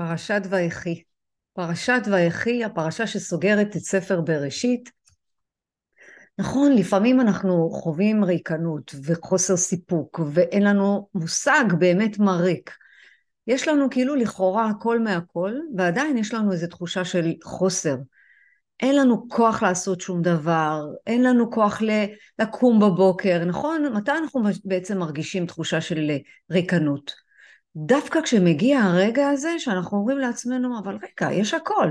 פרשת ויחי. פרשת ויחי, הפרשה שסוגרת את ספר בראשית. נכון, לפעמים אנחנו חווים ריקנות וחוסר סיפוק, ואין לנו מושג באמת מה ריק. יש לנו כאילו לכאורה הכל מהכל, ועדיין יש לנו איזו תחושה של חוסר. אין לנו כוח לעשות שום דבר, אין לנו כוח לקום בבוקר, נכון? מתי אנחנו בעצם מרגישים תחושה של ריקנות? דווקא כשמגיע הרגע הזה שאנחנו אומרים לעצמנו, אבל רגע, יש הכל.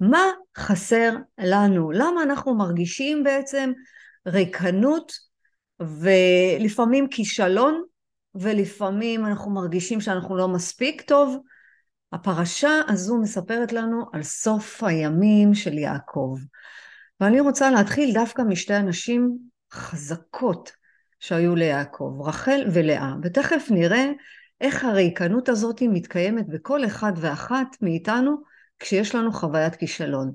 מה חסר לנו? למה אנחנו מרגישים בעצם ריקנות ולפעמים כישלון ולפעמים אנחנו מרגישים שאנחנו לא מספיק טוב? הפרשה הזו מספרת לנו על סוף הימים של יעקב. ואני רוצה להתחיל דווקא משתי אנשים חזקות שהיו ליעקב, רחל ולאה, ותכף נראה איך הריקנות הזאת מתקיימת בכל אחד ואחת מאיתנו כשיש לנו חוויית כישלון.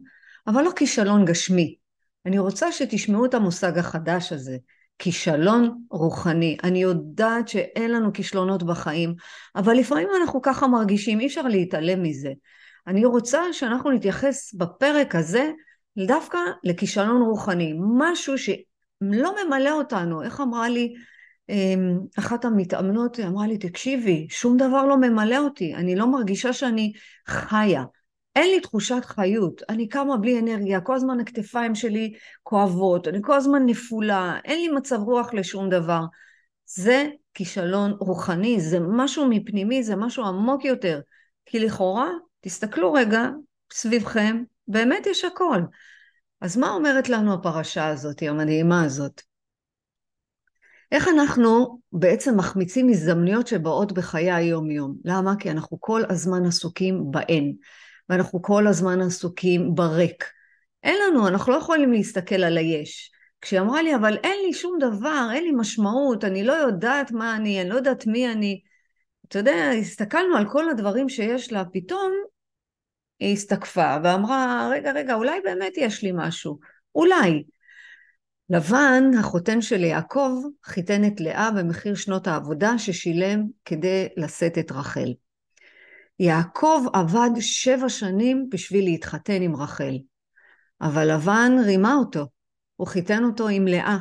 אבל לא כישלון גשמי. אני רוצה שתשמעו את המושג החדש הזה, כישלון רוחני. אני יודעת שאין לנו כישלונות בחיים, אבל לפעמים אנחנו ככה מרגישים, אי אפשר להתעלם מזה. אני רוצה שאנחנו נתייחס בפרק הזה דווקא לכישלון רוחני, משהו שלא ממלא אותנו. איך אמרה לי אחת המתאמנות, אמרה לי, תקשיבי, שום דבר לא ממלא אותי, אני לא מרגישה שאני חיה. אין לי תחושת חיות, אני קמה בלי אנרגיה, כל הזמן הכתפיים שלי כואבות, אני כל הזמן נפולה, אין לי מצב רוח לשום דבר. זה כישלון רוחני, זה משהו מפנימי, זה משהו עמוק יותר. כי לכאורה, תסתכלו רגע סביבכם, באמת יש הכל. אז מה אומרת לנו הפרשה הזאת, המדהימה הזאת? איך אנחנו בעצם מחמיצים הזדמנויות שבאות בחיי היום-יום? למה? כי אנחנו כל הזמן עסוקים בהן. ואנחנו כל הזמן עסוקים בריק. אין לנו, אנחנו לא יכולים להסתכל על היש. כשהיא אמרה לי, אבל אין לי שום דבר, אין לי משמעות, אני לא יודעת מה אני, אני לא יודעת מי אני. אתה יודע, הסתכלנו על כל הדברים שיש לה, פתאום היא הסתקפה ואמרה, רגע, רגע, אולי באמת יש לי משהו. אולי. לבן, החותן של יעקב, חיתן את לאה במחיר שנות העבודה ששילם כדי לשאת את רחל. יעקב עבד שבע שנים בשביל להתחתן עם רחל, אבל לבן רימה אותו, הוא חיתן אותו עם לאה.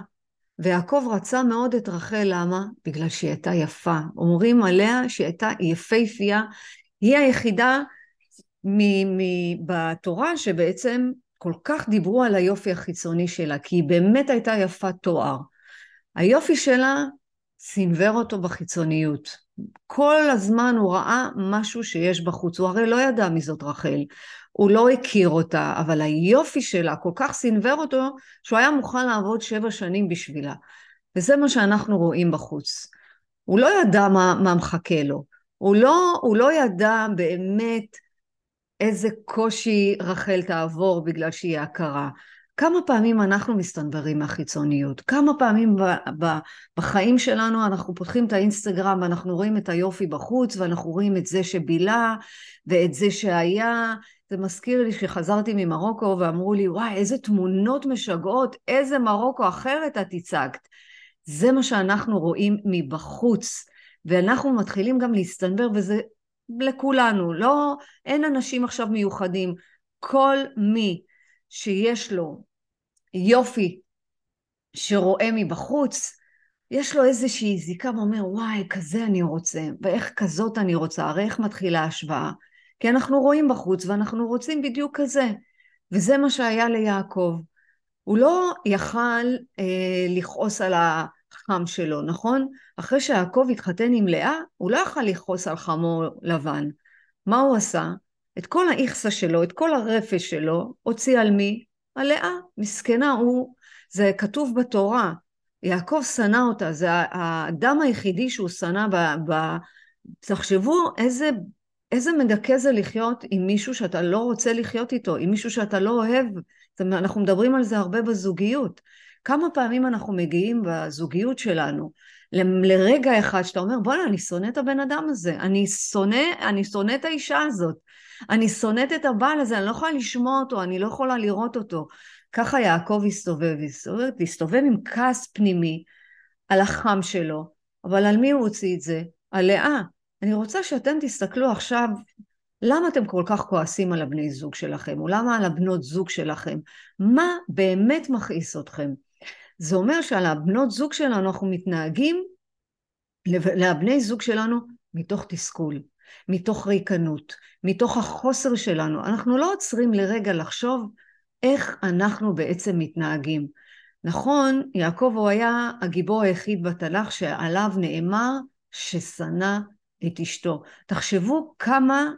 ויעקב רצה מאוד את רחל, למה? בגלל שהיא הייתה יפה. אומרים עליה שהיא הייתה יפייפייה, היא היחידה בתורה שבעצם כל כך דיברו על היופי החיצוני שלה, כי היא באמת הייתה יפת תואר. היופי שלה סינוור אותו בחיצוניות. כל הזמן הוא ראה משהו שיש בחוץ, הוא הרי לא ידע מי זאת רחל, הוא לא הכיר אותה, אבל היופי שלה כל כך סינוור אותו, שהוא היה מוכן לעבוד שבע שנים בשבילה. וזה מה שאנחנו רואים בחוץ. הוא לא ידע מה, מה מחכה לו, הוא לא, הוא לא ידע באמת איזה קושי רחל תעבור בגלל שהיא הכרה. כמה פעמים אנחנו מסתנוורים מהחיצוניות? כמה פעמים בחיים שלנו אנחנו פותחים את האינסטגרם ואנחנו רואים את היופי בחוץ ואנחנו רואים את זה שבילה ואת זה שהיה. זה מזכיר לי שחזרתי ממרוקו ואמרו לי, וואי, איזה תמונות משגעות, איזה מרוקו אחרת את הצגת. זה מה שאנחנו רואים מבחוץ. ואנחנו מתחילים גם להסתנוור, וזה לכולנו, לא, אין אנשים עכשיו מיוחדים. כל מי שיש לו יופי שרואה מבחוץ, יש לו איזושהי זיקה ואומר, וואי, כזה אני רוצה, ואיך כזאת אני רוצה, הרי איך מתחילה ההשוואה? כי אנחנו רואים בחוץ ואנחנו רוצים בדיוק כזה. וזה מה שהיה ליעקב. הוא לא יכל אה, לכעוס על החם שלו, נכון? אחרי שיעקב התחתן עם לאה, הוא לא יכל לכעוס על חמו לבן. מה הוא עשה? את כל האיכסה שלו, את כל הרפש שלו, הוציא על מי? על לאה. מסכנה, הוא, זה כתוב בתורה. יעקב שנא אותה, זה האדם היחידי שהוא שנא ב... ב תחשבו איזה, איזה מדכא זה לחיות עם מישהו שאתה לא רוצה לחיות איתו, עם מישהו שאתה לא אוהב. אנחנו מדברים על זה הרבה בזוגיות. כמה פעמים אנחנו מגיעים בזוגיות שלנו לרגע אחד שאתה אומר, בוא'נה, אני שונא את הבן אדם הזה, אני שונא, אני שונא את האישה הזאת. אני שונאת את הבעל הזה, אני לא יכולה לשמוע אותו, אני לא יכולה לראות אותו. ככה יעקב הסתובב, הסתובב, הסתובב עם כעס פנימי על החם שלו, אבל על מי הוא הוציא את זה? על לאה. אני רוצה שאתם תסתכלו עכשיו למה אתם כל כך כועסים על הבני זוג שלכם, או למה על הבנות זוג שלכם? מה באמת מכעיס אתכם? זה אומר שעל הבנות זוג שלנו אנחנו מתנהגים לבני זוג שלנו מתוך תסכול, מתוך ריקנות, מתוך החוסר שלנו. אנחנו לא עוצרים לרגע לחשוב איך אנחנו בעצם מתנהגים. נכון, יעקב הוא היה הגיבור היחיד בתנ"ך שעליו נאמר ששנא את אשתו. תחשבו כמה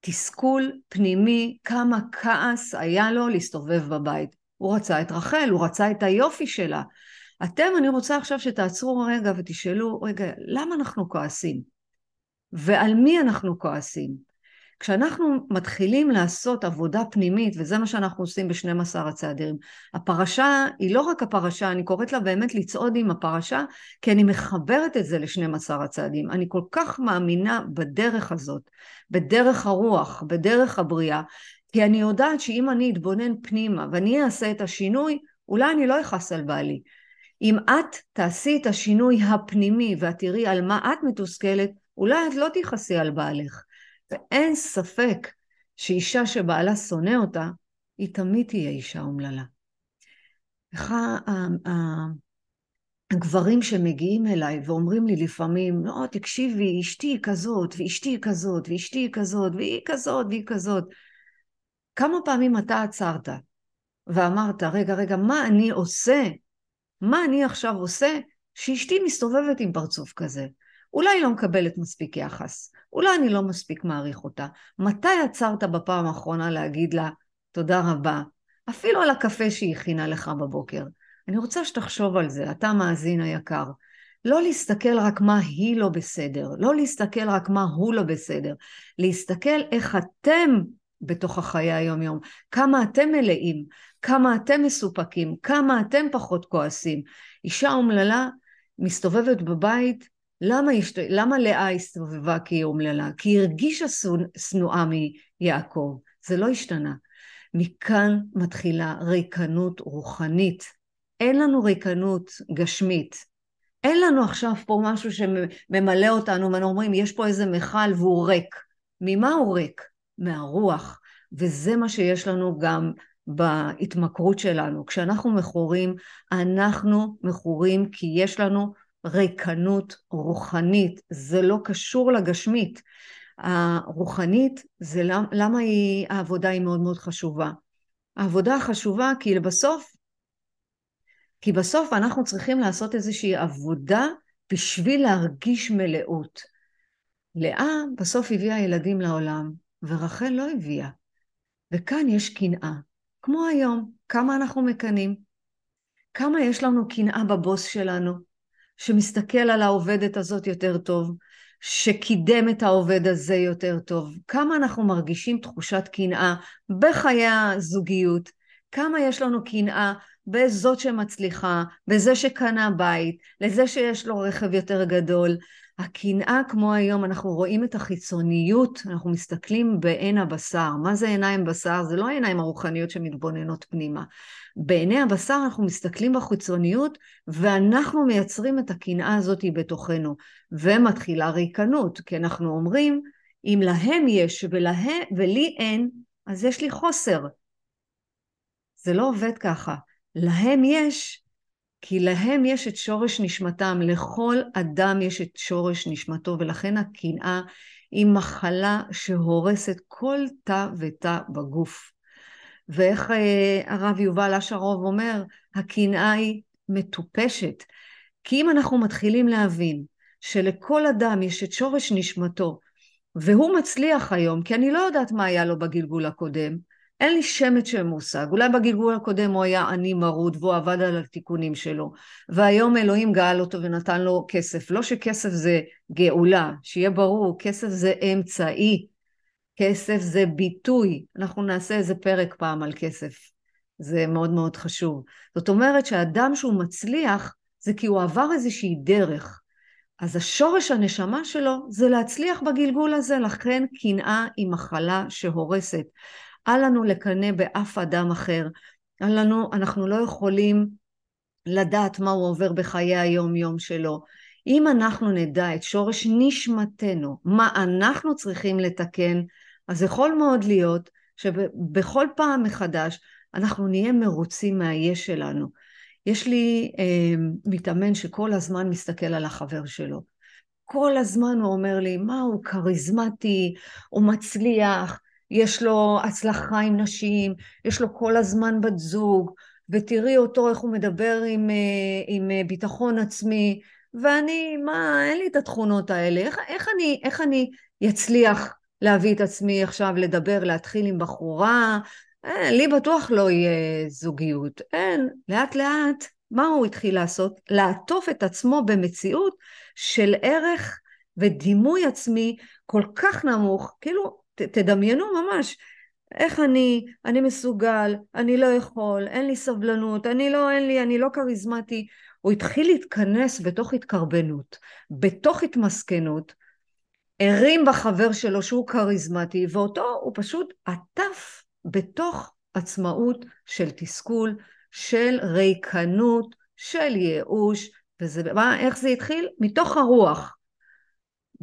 תסכול פנימי, כמה כעס היה לו להסתובב בבית. הוא רצה את רחל, הוא רצה את היופי שלה. אתם, אני רוצה עכשיו שתעצרו רגע ותשאלו, רגע, למה אנחנו כועסים? ועל מי אנחנו כועסים? כשאנחנו מתחילים לעשות עבודה פנימית, וזה מה שאנחנו עושים ב-12 הצעדים, הפרשה היא לא רק הפרשה, אני קוראת לה באמת לצעוד עם הפרשה, כי אני מחברת את זה ל-12 הצעדים. אני כל כך מאמינה בדרך הזאת, בדרך הרוח, בדרך הבריאה, כי אני יודעת שאם אני אתבונן פנימה ואני אעשה את השינוי, אולי אני לא אכעס על בעלי. אם את תעשי את השינוי הפנימי ואת תראי על מה את מתוסכלת, אולי את לא תכעסי על בעלך. ואין ספק שאישה שבעלה שונא אותה, היא תמיד תהיה אישה אומללה. איך הגברים שמגיעים אליי ואומרים לי לפעמים, לא, תקשיבי, אשתי היא כזאת, ואשתי היא כזאת, ואשתי היא כזאת, והיא כזאת, והיא כזאת. כמה פעמים אתה עצרת ואמרת, רגע, רגע, מה אני עושה? מה אני עכשיו עושה שאשתי מסתובבת עם פרצוף כזה? אולי לא מקבלת מספיק יחס, אולי אני לא מספיק מעריך אותה. מתי עצרת בפעם האחרונה להגיד לה תודה רבה, אפילו על הקפה שהיא הכינה לך בבוקר? אני רוצה שתחשוב על זה, אתה מאזין היקר. לא להסתכל רק מה היא לא בסדר, לא להסתכל רק מה הוא לא בסדר, להסתכל איך אתם בתוך החיי היום-יום, כמה אתם מלאים, כמה אתם מסופקים, כמה אתם פחות כועסים. אישה אומללה מסתובבת בבית למה, השת... למה לאה הסתובבה כי היא אומללה? כי היא הרגישה שנואה מיעקב, זה לא השתנה. מכאן מתחילה ריקנות רוחנית. אין לנו ריקנות גשמית. אין לנו עכשיו פה משהו שממלא אותנו, ואנחנו אומרים, יש פה איזה מכל והוא ריק. ממה הוא ריק? מהרוח. וזה מה שיש לנו גם בהתמכרות שלנו. כשאנחנו מכורים, אנחנו מכורים כי יש לנו ריקנות רוחנית, זה לא קשור לגשמית. הרוחנית, זה למה, למה היא, העבודה היא מאוד מאוד חשובה? העבודה חשובה כי בסוף, כי בסוף אנחנו צריכים לעשות איזושהי עבודה בשביל להרגיש מלאות. לאה בסוף הביאה ילדים לעולם, ורחל לא הביאה. וכאן יש קנאה. כמו היום, כמה אנחנו מקנאים? כמה יש לנו קנאה בבוס שלנו? שמסתכל על העובדת הזאת יותר טוב, שקידם את העובד הזה יותר טוב, כמה אנחנו מרגישים תחושת קנאה בחיי הזוגיות, כמה יש לנו קנאה בזאת שמצליחה, בזה שקנה בית, לזה שיש לו רכב יותר גדול. הקנאה כמו היום, אנחנו רואים את החיצוניות, אנחנו מסתכלים בעין הבשר. מה זה עיניים בשר? זה לא העיניים הרוחניות שמתבוננות פנימה. בעיני הבשר אנחנו מסתכלים בחיצוניות ואנחנו מייצרים את הקנאה הזאת בתוכנו ומתחילה ריקנות כי אנחנו אומרים אם להם יש ולה, ולי אין אז יש לי חוסר זה לא עובד ככה להם יש כי להם יש את שורש נשמתם לכל אדם יש את שורש נשמתו ולכן הקנאה היא מחלה שהורסת כל תא ותא בגוף ואיך אה, הרב יובל אשרוב אומר, הקנאה היא מטופשת. כי אם אנחנו מתחילים להבין שלכל אדם יש את שורש נשמתו, והוא מצליח היום, כי אני לא יודעת מה היה לו בגלגול הקודם, אין לי שמץ של מושג, אולי בגלגול הקודם הוא היה עני מרוד והוא עבד על התיקונים שלו, והיום אלוהים גאל אותו ונתן לו כסף. לא שכסף זה גאולה, שיהיה ברור, כסף זה אמצעי, כסף זה ביטוי, אנחנו נעשה איזה פרק פעם על כסף, זה מאוד מאוד חשוב. זאת אומרת שאדם שהוא מצליח זה כי הוא עבר איזושהי דרך. אז השורש הנשמה שלו זה להצליח בגלגול הזה, לכן קנאה היא מחלה שהורסת. אל לנו לקנא באף אדם אחר, אל לנו, אנחנו לא יכולים לדעת מה הוא עובר בחיי היום יום שלו. אם אנחנו נדע את שורש נשמתנו, מה אנחנו צריכים לתקן, אז יכול מאוד להיות שבכל פעם מחדש אנחנו נהיה מרוצים מהיש שלנו. יש לי אה, מתאמן שכל הזמן מסתכל על החבר שלו. כל הזמן הוא אומר לי, מה הוא כריזמטי, הוא מצליח, יש לו הצלחה עם נשים, יש לו כל הזמן בת זוג, ותראי אותו איך הוא מדבר עם, אה, עם אה, ביטחון עצמי, ואני, מה, אין לי את התכונות האלה, איך, איך, אני, איך אני אצליח להביא את עצמי עכשיו לדבר, להתחיל עם בחורה? אין, אה, לי בטוח לא יהיה זוגיות. אין, לאט לאט, מה הוא התחיל לעשות? לעטוף את עצמו במציאות של ערך ודימוי עצמי כל כך נמוך, כאילו, ת, תדמיינו ממש, איך אני, אני מסוגל, אני לא יכול, אין לי סבלנות, אני לא, אין לי, אני לא כריזמטי. הוא התחיל להתכנס בתוך התקרבנות, בתוך התמסכנות, הרים בחבר שלו שהוא כריזמטי, ואותו הוא פשוט עטף בתוך עצמאות של תסכול, של ריקנות, של ייאוש, וזה, מה, איך זה התחיל? מתוך הרוח.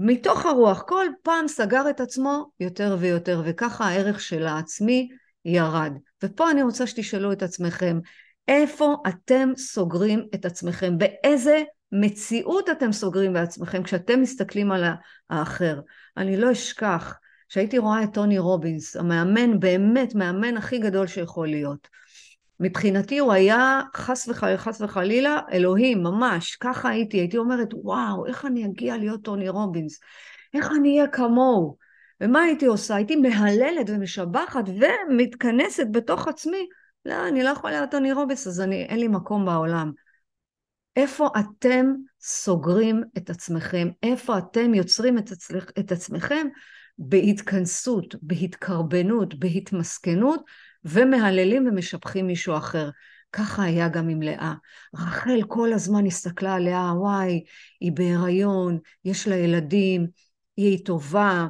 מתוך הרוח, כל פעם סגר את עצמו יותר ויותר, וככה הערך של העצמי ירד. ופה אני רוצה שתשאלו את עצמכם, איפה אתם סוגרים את עצמכם? באיזה מציאות אתם סוגרים בעצמכם כשאתם מסתכלים על האחר? אני לא אשכח שהייתי רואה את טוני רובינס, המאמן, באמת, מאמן הכי גדול שיכול להיות. מבחינתי הוא היה חס וחלילה, חס וחלילה, אלוהים, ממש, ככה הייתי, הייתי אומרת, וואו, איך אני אגיע להיות טוני רובינס? איך אני אהיה כמוהו? ומה הייתי עושה? הייתי מהללת ומשבחת ומתכנסת בתוך עצמי. לא, אני לא יכולה להיות טוני רובינס, אז אני, אין לי מקום בעולם. איפה אתם סוגרים את עצמכם? איפה אתם יוצרים את, עצמכ, את עצמכם בהתכנסות, בהתקרבנות, בהתמסכנות, ומהללים ומשבחים מישהו אחר. ככה היה גם עם לאה. רחל כל הזמן הסתכלה על לאה, וואי, היא בהיריון, יש לה ילדים, היא טובה,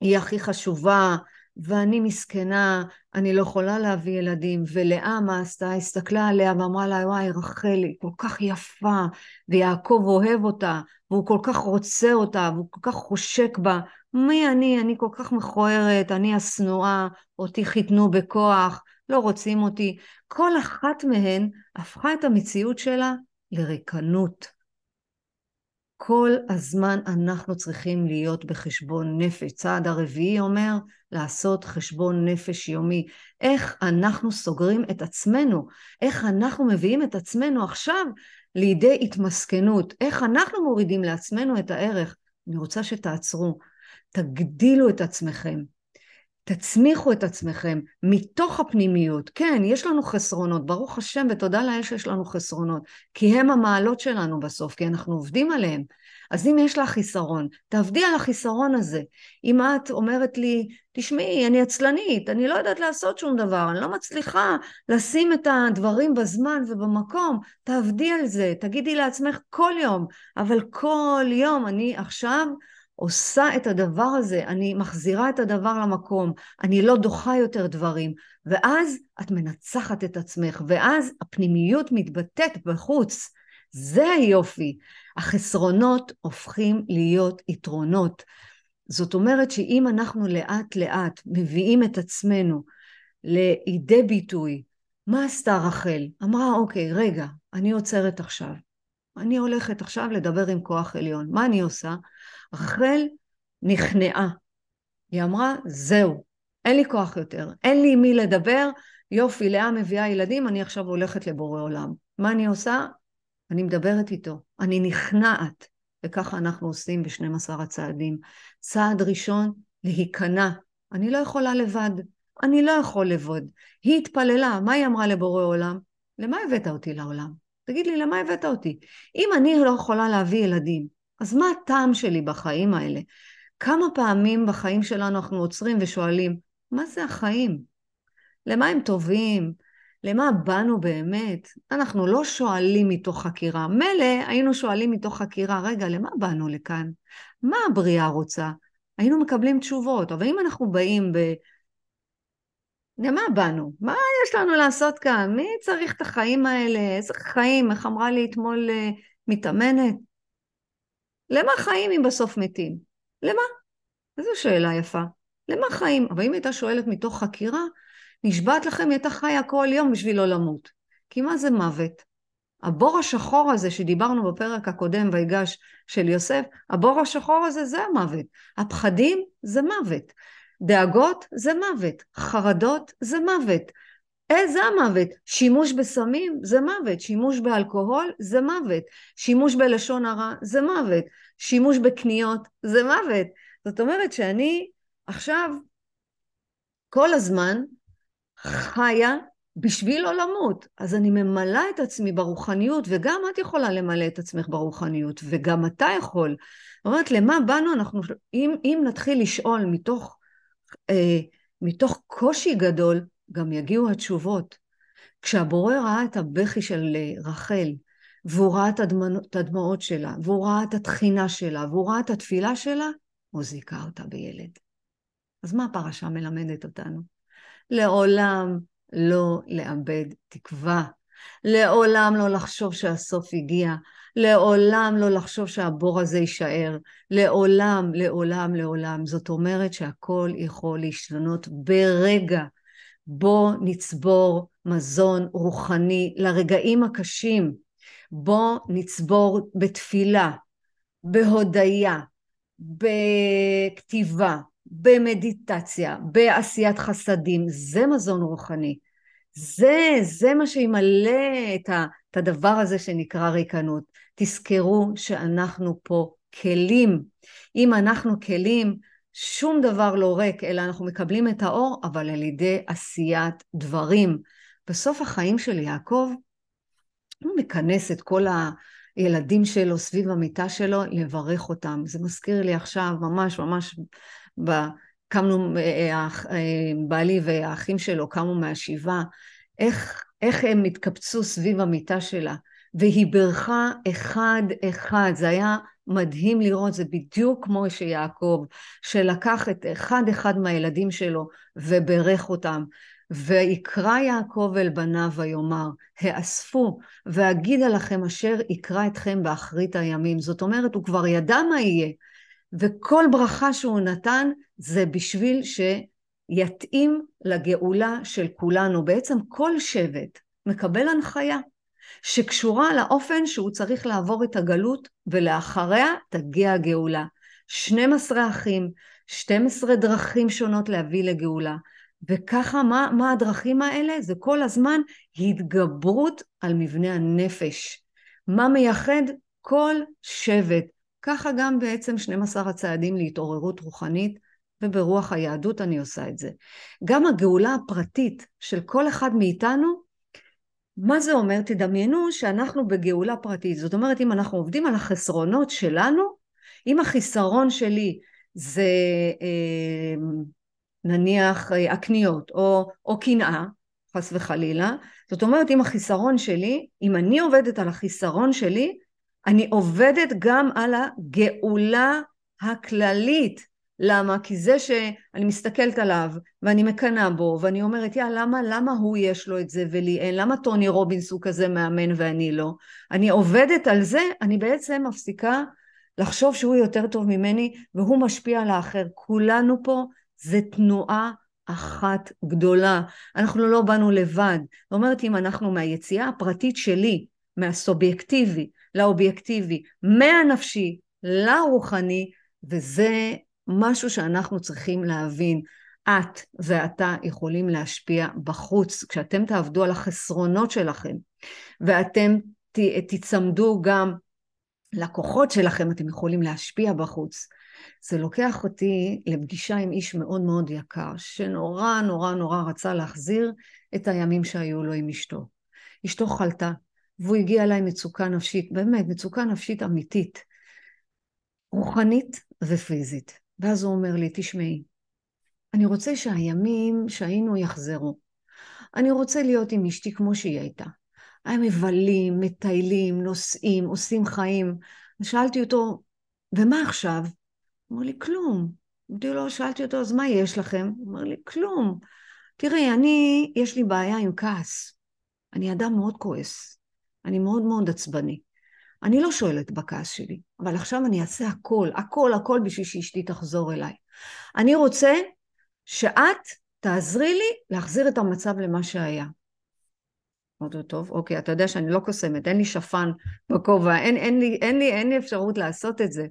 היא הכי חשובה, ואני מסכנה, אני לא יכולה להביא ילדים. ולאה מה עשתה? הסתכלה עליה ואמרה לה, וואי, רחל היא כל כך יפה, ויעקב אוהב אותה, והוא כל כך רוצה אותה, והוא כל כך חושק בה. מי אני? אני כל כך מכוערת, אני השנואה, אותי חיתנו בכוח, לא רוצים אותי. כל אחת מהן הפכה את המציאות שלה לריקנות. כל הזמן אנחנו צריכים להיות בחשבון נפש. צעד הרביעי אומר לעשות חשבון נפש יומי. איך אנחנו סוגרים את עצמנו, איך אנחנו מביאים את עצמנו עכשיו לידי התמסכנות, איך אנחנו מורידים לעצמנו את הערך. אני רוצה שתעצרו, תגדילו את עצמכם, תצמיחו את עצמכם מתוך הפנימיות. כן, יש לנו חסרונות, ברוך השם ותודה לאל שיש לנו חסרונות, כי הם המעלות שלנו בסוף, כי אנחנו עובדים עליהם. אז אם יש לך חיסרון, תעבדי על החיסרון הזה. אם את אומרת לי, תשמעי, אני עצלנית, אני לא יודעת לעשות שום דבר, אני לא מצליחה לשים את הדברים בזמן ובמקום, תעבדי על זה, תגידי לעצמך כל יום, אבל כל יום אני עכשיו עושה את הדבר הזה, אני מחזירה את הדבר למקום, אני לא דוחה יותר דברים, ואז את מנצחת את עצמך, ואז הפנימיות מתבטאת בחוץ. זה היופי. החסרונות הופכים להיות יתרונות. זאת אומרת שאם אנחנו לאט לאט מביאים את עצמנו לידי ביטוי, מה עשתה רחל? אמרה, אוקיי, רגע, אני עוצרת עכשיו. אני הולכת עכשיו לדבר עם כוח עליון. מה אני עושה? רחל נכנעה. היא אמרה, זהו, אין לי כוח יותר, אין לי עם מי לדבר, יופי, לאה מביאה ילדים, אני עכשיו הולכת לבורא עולם. מה אני עושה? אני מדברת איתו, אני נכנעת, וככה אנחנו עושים ב-12 הצעדים. צעד ראשון, להיכנע. אני לא יכולה לבד, אני לא יכול לבד. היא התפללה, מה היא אמרה לבורא עולם? למה הבאת אותי לעולם? תגיד לי, למה הבאת אותי? אם אני לא יכולה להביא ילדים, אז מה הטעם שלי בחיים האלה? כמה פעמים בחיים שלנו אנחנו עוצרים ושואלים, מה זה החיים? למה הם טובים? למה באנו באמת? אנחנו לא שואלים מתוך חקירה. מילא היינו שואלים מתוך חקירה, רגע, למה באנו לכאן? מה הבריאה רוצה? היינו מקבלים תשובות, אבל אם אנחנו באים ב... למה באנו? מה יש לנו לעשות כאן? מי צריך את החיים האלה? איזה חיים? איך אמרה לי אתמול uh, מתאמנת? למה חיים אם בסוף מתים? למה? איזו שאלה יפה. למה חיים? אבל אם הייתה שואלת מתוך חקירה, נשבעת לכם, היא הייתה חיה כל יום בשביל לא למות. כי מה זה מוות? הבור השחור הזה שדיברנו בפרק הקודם, ויגש של יוסף, הבור השחור הזה זה המוות. הפחדים זה מוות. דאגות זה מוות. חרדות זה מוות. איזה המוות? שימוש בסמים זה מוות, שימוש באלכוהול זה מוות, שימוש בלשון הרע זה מוות, שימוש בקניות זה מוות. זאת אומרת שאני עכשיו כל הזמן חיה בשביל לא למות. אז אני ממלאה את עצמי ברוחניות, וגם את יכולה למלא את עצמך ברוחניות, וגם אתה יכול. זאת אומרת, למה באנו אנחנו, אם, אם נתחיל לשאול מתוך, אה, מתוך קושי גדול, גם יגיעו התשובות. כשהבורא ראה את הבכי של אה, רחל, והוא ראה את הדמעות שלה, והוא ראה את התחינה שלה, והוא ראה את התפילה שלה, הוא זיכה אותה בילד. אז מה הפרשה מלמדת אותנו? לעולם לא לאבד תקווה. לעולם לא לחשוב שהסוף הגיע. לעולם לא לחשוב שהבור הזה יישאר. לעולם, לעולם, לעולם. זאת אומרת שהכל יכול להשתנות ברגע. בוא נצבור מזון רוחני לרגעים הקשים. בוא נצבור בתפילה, בהודיה, בכתיבה, במדיטציה, בעשיית חסדים, זה מזון רוחני. זה, זה מה שימלא את, ה, את הדבר הזה שנקרא ריקנות. תזכרו שאנחנו פה כלים. אם אנחנו כלים, שום דבר לא ריק, אלא אנחנו מקבלים את האור, אבל על ידי עשיית דברים. בסוף החיים של יעקב, הוא מכנס את כל הילדים שלו סביב המיטה שלו לברך אותם. זה מזכיר לי עכשיו, ממש ממש קמנו, אה, אה, אה, בעלי והאחים שלו קמו מהשבעה, איך, איך הם התקבצו סביב המיטה שלה, והיא בירכה אחד אחד, זה היה מדהים לראות, זה בדיוק כמו שיעקב, שלקח את אחד אחד מהילדים שלו וברך אותם. ויקרא יעקב אל בניו ויאמר, האספו ואגידה לכם אשר יקרא אתכם באחרית הימים. זאת אומרת, הוא כבר ידע מה יהיה, וכל ברכה שהוא נתן זה בשביל שיתאים לגאולה של כולנו. בעצם כל שבט מקבל הנחיה שקשורה לאופן שהוא צריך לעבור את הגלות ולאחריה תגיע הגאולה. 12 אחים, 12 דרכים שונות להביא לגאולה. וככה, מה, מה הדרכים האלה? זה כל הזמן התגברות על מבנה הנפש. מה מייחד כל שבט, ככה גם בעצם 12 הצעדים להתעוררות רוחנית, וברוח היהדות אני עושה את זה. גם הגאולה הפרטית של כל אחד מאיתנו, מה זה אומר? תדמיינו שאנחנו בגאולה פרטית. זאת אומרת, אם אנחנו עובדים על החסרונות שלנו, אם החיסרון שלי זה אה, נניח אה, הקניות או, או קנאה, חס וחלילה, זאת אומרת, אם החיסרון שלי, אם אני עובדת על החיסרון שלי, אני עובדת גם על הגאולה הכללית. למה? כי זה שאני מסתכלת עליו ואני מקנאה בו ואני אומרת יא למה למה הוא יש לו את זה ולי אין? למה טוני רובינס הוא כזה מאמן ואני לא? אני עובדת על זה אני בעצם מפסיקה לחשוב שהוא יותר טוב ממני והוא משפיע על האחר. כולנו פה זה תנועה אחת גדולה. אנחנו לא באנו לבד. זאת אומרת אם אנחנו מהיציאה הפרטית שלי מהסובייקטיבי לאובייקטיבי, מהנפשי לרוחני, וזה משהו שאנחנו צריכים להבין. את ואתה יכולים להשפיע בחוץ. כשאתם תעבדו על החסרונות שלכם, ואתם תצמדו גם לכוחות שלכם, אתם יכולים להשפיע בחוץ. זה לוקח אותי לפגישה עם איש מאוד מאוד יקר, שנורא נורא נורא רצה להחזיר את הימים שהיו לו עם אשתו. אשתו חלתה, והוא הגיע אליי מצוקה נפשית, באמת, מצוקה נפשית אמיתית, רוחנית ופיזית. ואז הוא אומר לי, תשמעי, אני רוצה שהימים שהיינו יחזרו. אני רוצה להיות עם אשתי כמו שהיא הייתה. היה מבלים, מטיילים, נוסעים, עושים חיים. שאלתי אותו, ומה עכשיו? אמר לי, כלום. אמרתי לו, שאלתי אותו, אז מה יש לכם? הוא אמר לי, כלום. תראי, אני, יש לי בעיה עם כעס. אני אדם מאוד כועס. אני מאוד מאוד עצבני. אני לא שואלת בכעס שלי, אבל עכשיו אני אעשה הכל, הכל, הכל בשביל שאשתי תחזור אליי. אני רוצה שאת תעזרי לי להחזיר את המצב למה שהיה. אמרתי טוב, אוקיי, אתה יודע שאני לא קוסמת, אין לי שפן בכובע, אין, אין, לי, אין, לי, אין לי אפשרות לעשות את זה.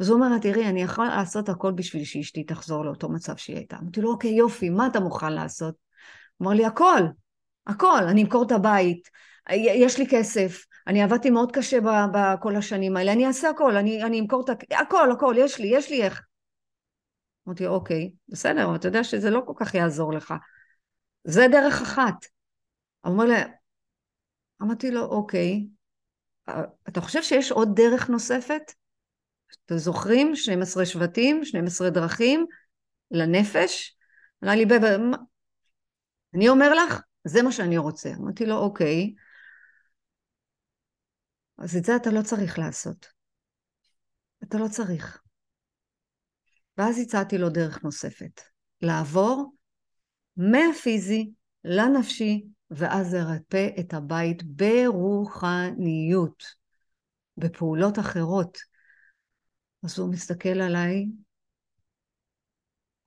אז הוא אומר לה, תראי, אני יכול לעשות הכל בשביל שאשתי תחזור לאותו מצב שהיא הייתה. אמרתי לו, אוקיי, יופי, מה אתה מוכן לעשות? אמר לי, הכל, הכל, אני אמכור את הבית, יש לי כסף, אני עבדתי מאוד קשה בכל השנים האלה, אני אעשה הכל, אני, אני אמכור את הכל, הכל, יש לי, יש לי איך. אמרתי, אוקיי, בסדר, אבל אתה יודע שזה לא כל כך יעזור לך. זה דרך אחת. אומר לי, אמרתי לו, אוקיי, אתה חושב שיש עוד דרך נוספת? אתם זוכרים? 12 שבטים, 12 דרכים לנפש? אמר לי, בב, אני אומר לך, זה מה שאני רוצה. אמרתי לו, אוקיי, אז את זה אתה לא צריך לעשות. אתה לא צריך. ואז הצעתי לו דרך נוספת, לעבור מהפיזי לנפשי, ואז לרפא את הבית ברוחניות, בפעולות אחרות. אז הוא מסתכל עליי,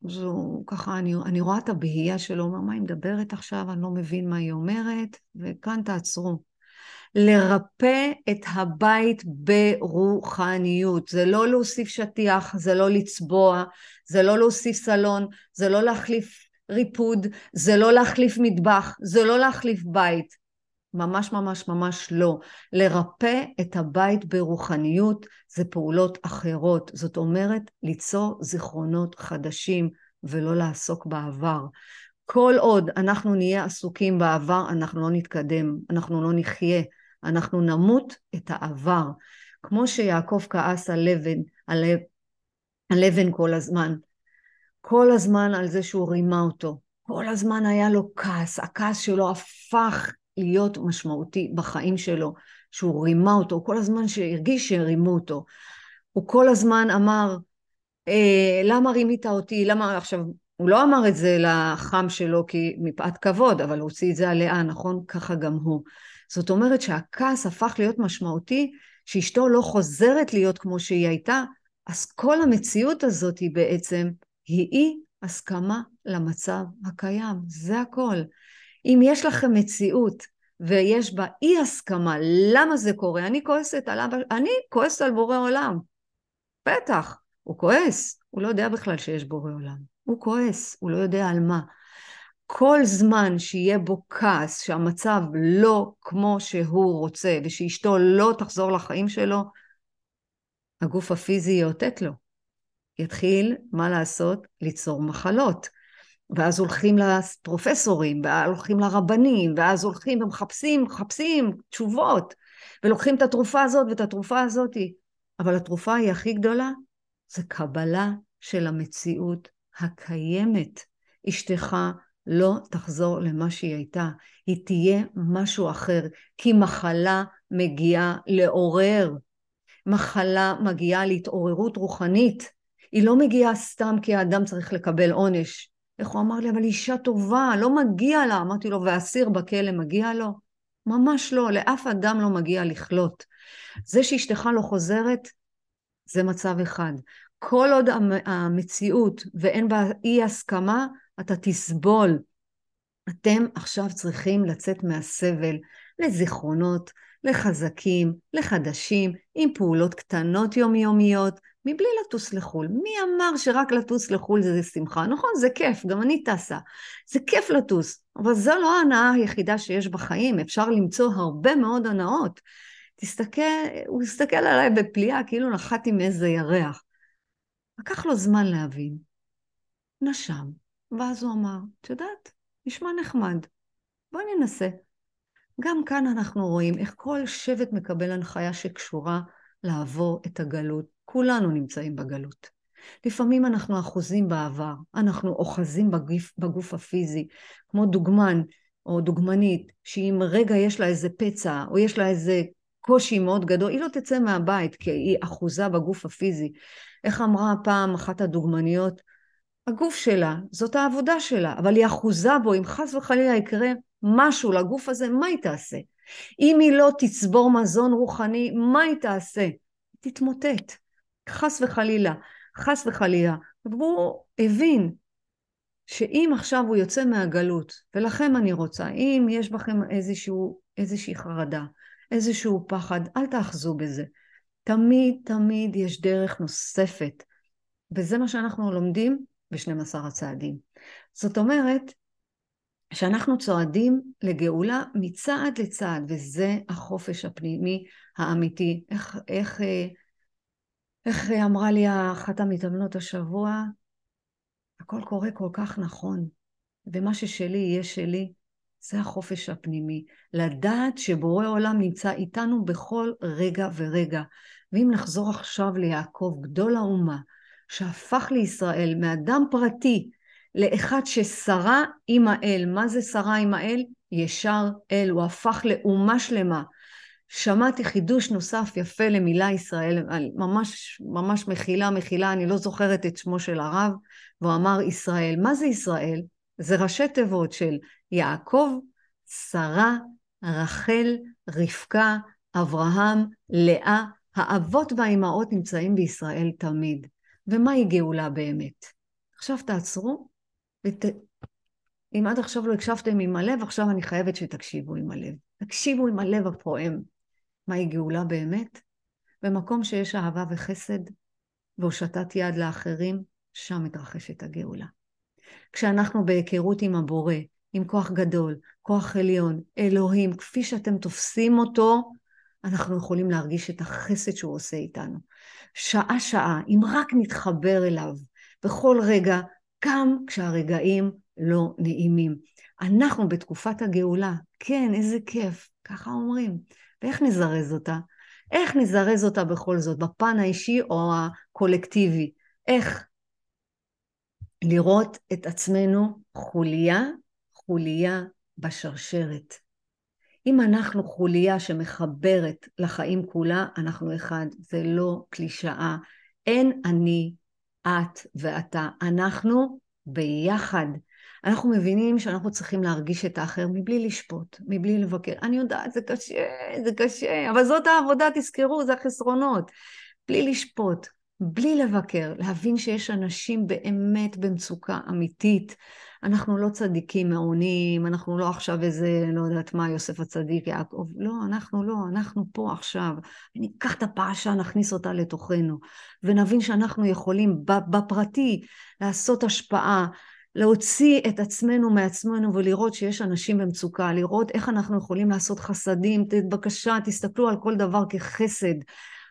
אז הוא ככה, אני, אני רואה את הבהייה שלו, הוא אומר, מה היא מדברת עכשיו? אני לא מבין מה היא אומרת, וכאן תעצרו. לרפא את הבית ברוחניות. זה לא להוסיף שטיח, זה לא לצבוע, זה לא להוסיף סלון, זה לא להחליף ריפוד, זה לא להחליף מטבח, זה לא להחליף בית. ממש ממש ממש לא. לרפא את הבית ברוחניות זה פעולות אחרות. זאת אומרת, ליצור זיכרונות חדשים ולא לעסוק בעבר. כל עוד אנחנו נהיה עסוקים בעבר, אנחנו לא נתקדם, אנחנו לא נחיה, אנחנו נמות את העבר. כמו שיעקב כעס על לבן, על, לבן כל הזמן. כל הזמן על זה שהוא רימה אותו. כל הזמן היה לו כעס, הכעס שלו הפך להיות משמעותי בחיים שלו, שהוא רימה אותו, כל הזמן שהרגיש שהרימו אותו. הוא כל הזמן אמר, אה, למה רימית אותי? למה עכשיו, הוא לא אמר את זה לחם שלו כי מפאת כבוד, אבל הוא הוציא את זה עליה, נכון? ככה גם הוא. זאת אומרת שהכעס הפך להיות משמעותי, שאשתו לא חוזרת להיות כמו שהיא הייתה, אז כל המציאות הזאת היא בעצם, היא אי הסכמה למצב הקיים, זה הכל. אם יש לכם מציאות ויש בה אי הסכמה, למה זה קורה? אני כועסת על אבא, אני כועסת על בורא עולם. בטח, הוא כועס, הוא לא יודע בכלל שיש בורא עולם. הוא כועס, הוא לא יודע על מה. כל זמן שיהיה בו כעס, שהמצב לא כמו שהוא רוצה, ושאשתו לא תחזור לחיים שלו, הגוף הפיזי יאותת לו. יתחיל, מה לעשות? ליצור מחלות. ואז הולכים לפרופסורים, ואז הולכים לרבנים, ואז הולכים ומחפשים, מחפשים תשובות, ולוקחים את התרופה הזאת ואת התרופה הזאת. אבל התרופה היא הכי גדולה, זה קבלה של המציאות הקיימת. אשתך לא תחזור למה שהיא הייתה, היא תהיה משהו אחר, כי מחלה מגיעה לעורר, מחלה מגיעה להתעוררות רוחנית, היא לא מגיעה סתם כי האדם צריך לקבל עונש. איך הוא אמר לי, אבל אישה טובה, לא מגיע לה. אמרתי לו, ואסיר בכלא מגיע לו? ממש לא, לאף אדם לא מגיע לכלות. זה שאשתך לא חוזרת, זה מצב אחד. כל עוד המציאות ואין בה אי הסכמה, אתה תסבול. אתם עכשיו צריכים לצאת מהסבל לזיכרונות, לחזקים, לחדשים, עם פעולות קטנות יומיומיות, מבלי לטוס לחו"ל. מי אמר שרק לטוס לחו"ל זה שמחה? נכון, זה כיף, גם אני טסה. זה כיף לטוס, אבל זו לא ההנאה היחידה שיש בחיים, אפשר למצוא הרבה מאוד הנאות. תסתכל, הוא הסתכל עליי בפליאה, כאילו נחתי מאיזה ירח. לקח לו זמן להבין. נשם, ואז הוא אמר, את יודעת, נשמע נחמד, בואי ננסה. גם כאן אנחנו רואים איך כל שבט מקבל הנחיה שקשורה לעבור את הגלות. כולנו נמצאים בגלות. לפעמים אנחנו אחוזים בעבר, אנחנו אוחזים בגוף, בגוף הפיזי, כמו דוגמן או דוגמנית, שאם רגע יש לה איזה פצע או יש לה איזה קושי מאוד גדול, היא לא תצא מהבית כי היא אחוזה בגוף הפיזי. איך אמרה פעם אחת הדוגמניות? הגוף שלה, זאת העבודה שלה, אבל היא אחוזה בו, אם חס וחלילה יקרה משהו לגוף הזה, מה היא תעשה? אם היא לא תצבור מזון רוחני, מה היא תעשה? היא תתמוטט, חס וחלילה, חס וחלילה. והוא הבין שאם עכשיו הוא יוצא מהגלות, ולכם אני רוצה, אם יש בכם איזשהו, איזושהי חרדה, איזשהו פחד, אל תאחזו בזה. תמיד תמיד יש דרך נוספת, וזה מה שאנחנו לומדים ב-12 הצעדים. זאת אומרת, שאנחנו צועדים לגאולה מצעד לצעד, וזה החופש הפנימי האמיתי. איך, איך, אה, איך אמרה לי אחת המתאמנות השבוע? הכל קורה כל כך נכון, ומה ששלי יהיה שלי, זה החופש הפנימי. לדעת שבורא עולם נמצא איתנו בכל רגע ורגע. ואם נחזור עכשיו ליעקב, גדול האומה, שהפך לישראל מאדם פרטי לאחד ששרה עם האל. מה זה שרה עם האל? ישר אל, הוא הפך לאומה שלמה. שמעתי חידוש נוסף יפה למילה ישראל, ממש, ממש מחילה, מחילה, אני לא זוכרת את שמו של הרב, והוא אמר ישראל. מה זה ישראל? זה ראשי תיבות של יעקב, שרה, רחל, רבקה, אברהם, לאה. האבות והאימהות נמצאים בישראל תמיד. ומהי גאולה באמת? עכשיו תעצרו, ות... אם עד עכשיו לא הקשבתם עם הלב, עכשיו אני חייבת שתקשיבו עם הלב. תקשיבו עם הלב הפועם. מהי גאולה באמת? במקום שיש אהבה וחסד והושטת יד לאחרים, שם מתרחשת הגאולה. כשאנחנו בהיכרות עם הבורא, עם כוח גדול, כוח עליון, אלוהים, כפי שאתם תופסים אותו, אנחנו יכולים להרגיש את החסד שהוא עושה איתנו. שעה-שעה, אם רק נתחבר אליו, בכל רגע, גם כשהרגעים לא נעימים. אנחנו בתקופת הגאולה, כן, איזה כיף, ככה אומרים. ואיך נזרז אותה? איך נזרז אותה בכל זאת, בפן האישי או הקולקטיבי? איך? לראות את עצמנו חוליה, חוליה בשרשרת. אם אנחנו חוליה שמחברת לחיים כולה, אנחנו אחד. זה לא קלישאה. אין אני, את ואתה. אנחנו ביחד. אנחנו מבינים שאנחנו צריכים להרגיש את האחר מבלי לשפוט, מבלי לבקר. אני יודעת, זה קשה, זה קשה, אבל זאת העבודה, תזכרו, זה החסרונות. בלי לשפוט, בלי לבקר, להבין שיש אנשים באמת במצוקה אמיתית. אנחנו לא צדיקים מעונים, אנחנו לא עכשיו איזה, לא יודעת מה, יוסף הצדיק, יעקב, לא, אנחנו לא, אנחנו פה עכשיו. ניקח את הפרשה, נכניס אותה לתוכנו, ונבין שאנחנו יכולים בפרטי לעשות השפעה, להוציא את עצמנו מעצמנו ולראות שיש אנשים במצוקה, לראות איך אנחנו יכולים לעשות חסדים, בבקשה, תסתכלו על כל דבר כחסד.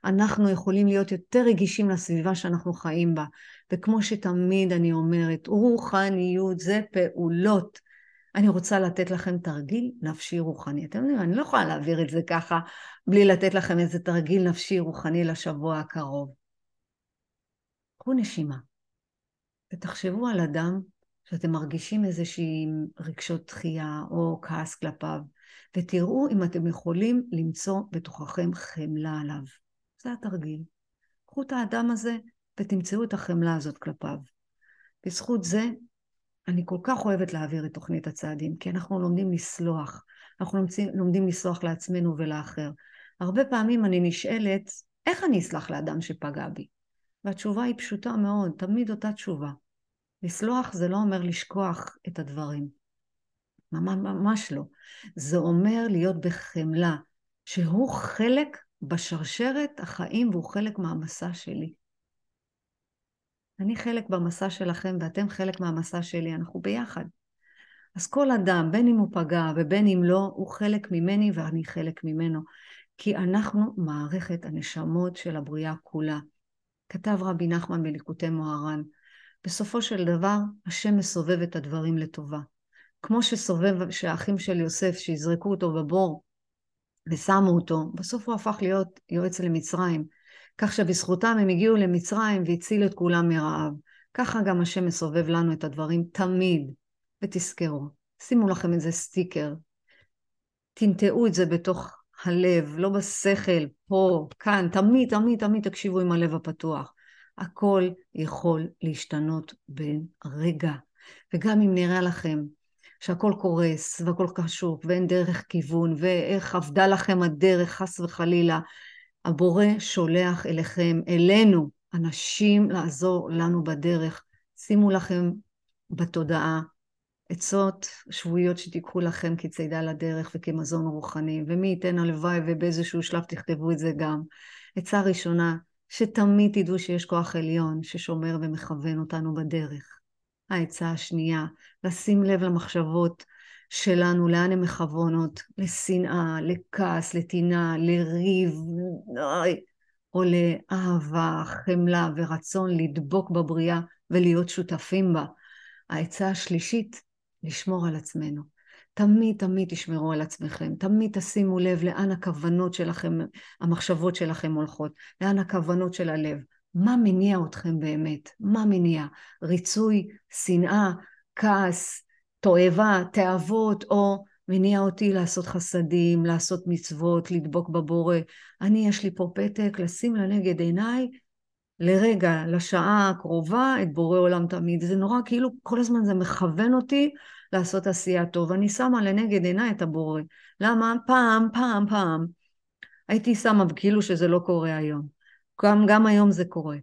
אנחנו יכולים להיות יותר רגישים לסביבה שאנחנו חיים בה. וכמו שתמיד אני אומרת, רוחניות זה פעולות. אני רוצה לתת לכם תרגיל נפשי רוחני. אתם יודעים, אני לא יכולה להעביר את זה ככה בלי לתת לכם איזה תרגיל נפשי רוחני לשבוע הקרוב. קחו נשימה ותחשבו על אדם שאתם מרגישים איזושהי רגשות דחייה או כעס כלפיו, ותראו אם אתם יכולים למצוא בתוככם חמלה עליו. זה התרגיל. קחו את האדם הזה ותמצאו את החמלה הזאת כלפיו. בזכות זה, אני כל כך אוהבת להעביר את תוכנית הצעדים, כי אנחנו לומדים לסלוח. אנחנו לומדים לסלוח לעצמנו ולאחר. הרבה פעמים אני נשאלת, איך אני אסלח לאדם שפגע בי? והתשובה היא פשוטה מאוד, תמיד אותה תשובה. לסלוח זה לא אומר לשכוח את הדברים. ממש לא. זה אומר להיות בחמלה, שהוא חלק בשרשרת החיים והוא חלק מהמסע שלי. אני חלק במסע שלכם ואתם חלק מהמסע שלי, אנחנו ביחד. אז כל אדם, בין אם הוא פגע ובין אם לא, הוא חלק ממני ואני חלק ממנו. כי אנחנו מערכת הנשמות של הבריאה כולה. כתב רבי נחמן בליקוטי מוהר"ן, בסופו של דבר, השם מסובב את הדברים לטובה. כמו שסובב, שהאחים של יוסף, שיזרקו אותו בבור ושמו אותו, בסוף הוא הפך להיות יועץ למצרים. כך שבזכותם הם הגיעו למצרים והצילו את כולם מרעב. ככה גם השם מסובב לנו את הדברים תמיד. ותזכרו, שימו לכם איזה סטיקר, תנטעו את זה בתוך הלב, לא בשכל, פה, כאן, תמיד, תמיד, תמיד תקשיבו עם הלב הפתוח. הכל יכול להשתנות בין רגע. וגם אם נראה לכם שהכל קורס והכל קשור ואין דרך כיוון ואיך אבדה לכם הדרך חס וחלילה, הבורא שולח אליכם, אלינו, אנשים לעזור לנו בדרך. שימו לכם בתודעה, עצות שבועיות שתיקחו לכם כצידה לדרך וכמזון רוחני, ומי ייתן הלוואי ובאיזשהו שלב תכתבו את זה גם. עצה ראשונה, שתמיד תדעו שיש כוח עליון ששומר ומכוון אותנו בדרך. העצה השנייה, לשים לב למחשבות שלנו, לאן הן מכוונות, לשנאה, לכעס, לטינה, לריב, או לאהבה, חמלה ורצון לדבוק בבריאה ולהיות שותפים בה. העצה השלישית, לשמור על עצמנו. תמיד תמיד תשמרו על עצמכם, תמיד תשימו לב לאן הכוונות שלכם, המחשבות שלכם הולכות, לאן הכוונות של הלב. מה מניע אתכם באמת? מה מניע? ריצוי, שנאה, כעס, תועבה, תאוות, או מניע אותי לעשות חסדים, לעשות מצוות, לדבוק בבורא. אני, יש לי פה פתק, לשים לנגד עיניי לרגע, לשעה הקרובה, את בורא עולם תמיד. זה נורא, כאילו כל הזמן זה מכוון אותי לעשות עשייה טוב. אני שמה לנגד עיניי את הבורא. למה? פעם, פעם, פעם, הייתי שמה, כאילו שזה לא קורה היום. גם, גם היום זה קורה.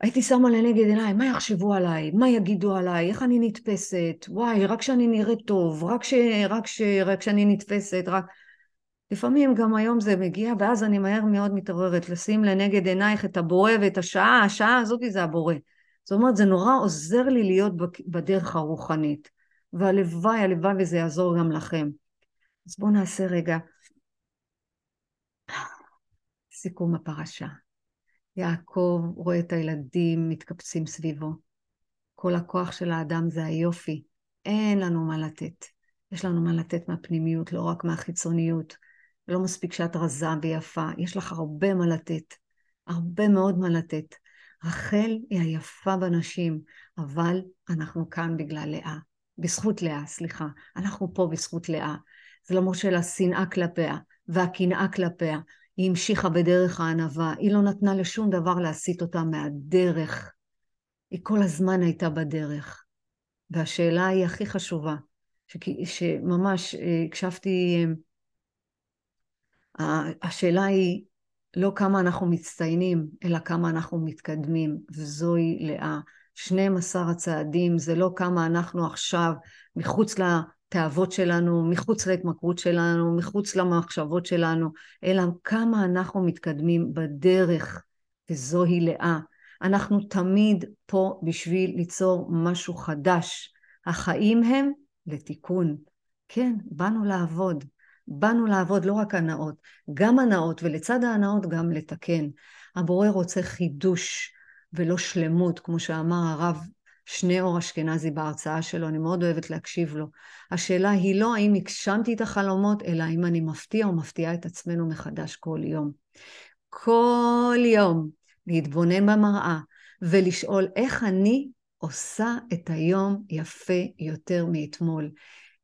הייתי שמה לנגד עיניי, מה יחשבו עליי? מה יגידו עליי? איך אני נתפסת? וואי, רק שאני נראית טוב, רק, ש, רק, ש, רק שאני נתפסת, רק... לפעמים גם היום זה מגיע, ואז אני מהר מאוד מתעוררת, לשים לנגד עינייך את הבורא ואת השעה, השעה הזאת זה הבורא. זאת אומרת, זה נורא עוזר לי להיות בדרך הרוחנית. והלוואי, הלוואי וזה יעזור גם לכם. אז בואו נעשה רגע סיכום הפרשה. יעקב רואה את הילדים מתקבצים סביבו. כל הכוח של האדם זה היופי. אין לנו מה לתת. יש לנו מה לתת מהפנימיות, לא רק מהחיצוניות. לא מספיק שאת רזה ויפה, יש לך הרבה מה לתת. הרבה מאוד מה לתת. רחל היא היפה בנשים, אבל אנחנו כאן בגלל לאה. בזכות לאה, סליחה. אנחנו פה בזכות לאה. זה למרות של השנאה כלפיה והקנאה כלפיה. היא המשיכה בדרך הענווה, היא לא נתנה לשום דבר להסיט אותה מהדרך. היא כל הזמן הייתה בדרך. והשאלה היא הכי חשובה, שממש אה, הקשבתי, אה, השאלה היא לא כמה אנחנו מצטיינים, אלא כמה אנחנו מתקדמים, וזוהי לאה. 12 הצעדים זה לא כמה אנחנו עכשיו מחוץ התאוות שלנו, מחוץ להתמכרות שלנו, מחוץ למחשבות שלנו, אלא כמה אנחנו מתקדמים בדרך, וזוהי לאה. אנחנו תמיד פה בשביל ליצור משהו חדש. החיים הם לתיקון. כן, באנו לעבוד. באנו לעבוד לא רק הנאות, גם הנאות, ולצד ההנאות גם לתקן. הבורא רוצה חידוש ולא שלמות, כמו שאמר הרב שני אור אשכנזי בהרצאה שלו, אני מאוד אוהבת להקשיב לו. השאלה היא לא האם הגשמתי את החלומות, אלא האם אני מפתיע או מפתיעה את עצמנו מחדש כל יום. כל יום להתבונן במראה ולשאול איך אני עושה את היום יפה יותר מאתמול.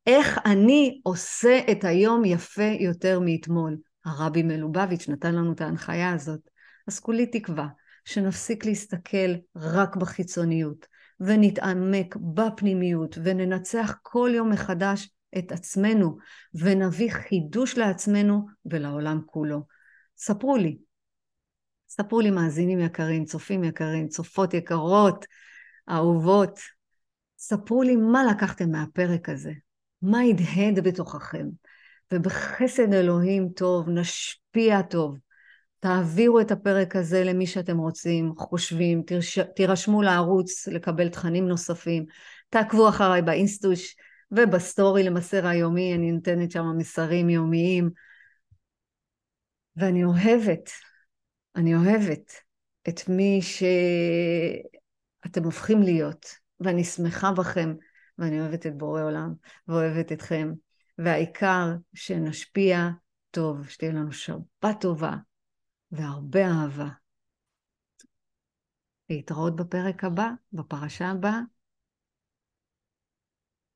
איך אני עושה את היום יפה יותר מאתמול. הרבי מלובביץ' נתן לנו את ההנחיה הזאת. אז כולי תקווה שנפסיק להסתכל רק בחיצוניות, ונתעמק בפנימיות וננצח כל יום מחדש את עצמנו ונביא חידוש לעצמנו ולעולם כולו. ספרו לי, ספרו לי מאזינים יקרים, צופים יקרים, צופות יקרות, אהובות, ספרו לי מה לקחתם מהפרק הזה, מה הדהד בתוככם, ובחסד אלוהים טוב נשפיע טוב תעבירו את הפרק הזה למי שאתם רוצים, חושבים, תרש... תירשמו לערוץ לקבל תכנים נוספים, תעקבו אחריי באינסטוש ובסטורי למסר היומי, אני נותנת שם מסרים יומיים. ואני אוהבת, אני אוהבת את מי שאתם הופכים להיות, ואני שמחה בכם, ואני אוהבת את בורא עולם, ואוהבת אתכם, והעיקר שנשפיע טוב, שתהיה לנו שבת טובה. והרבה אהבה. להתראות בפרק הבא, בפרשה הבאה.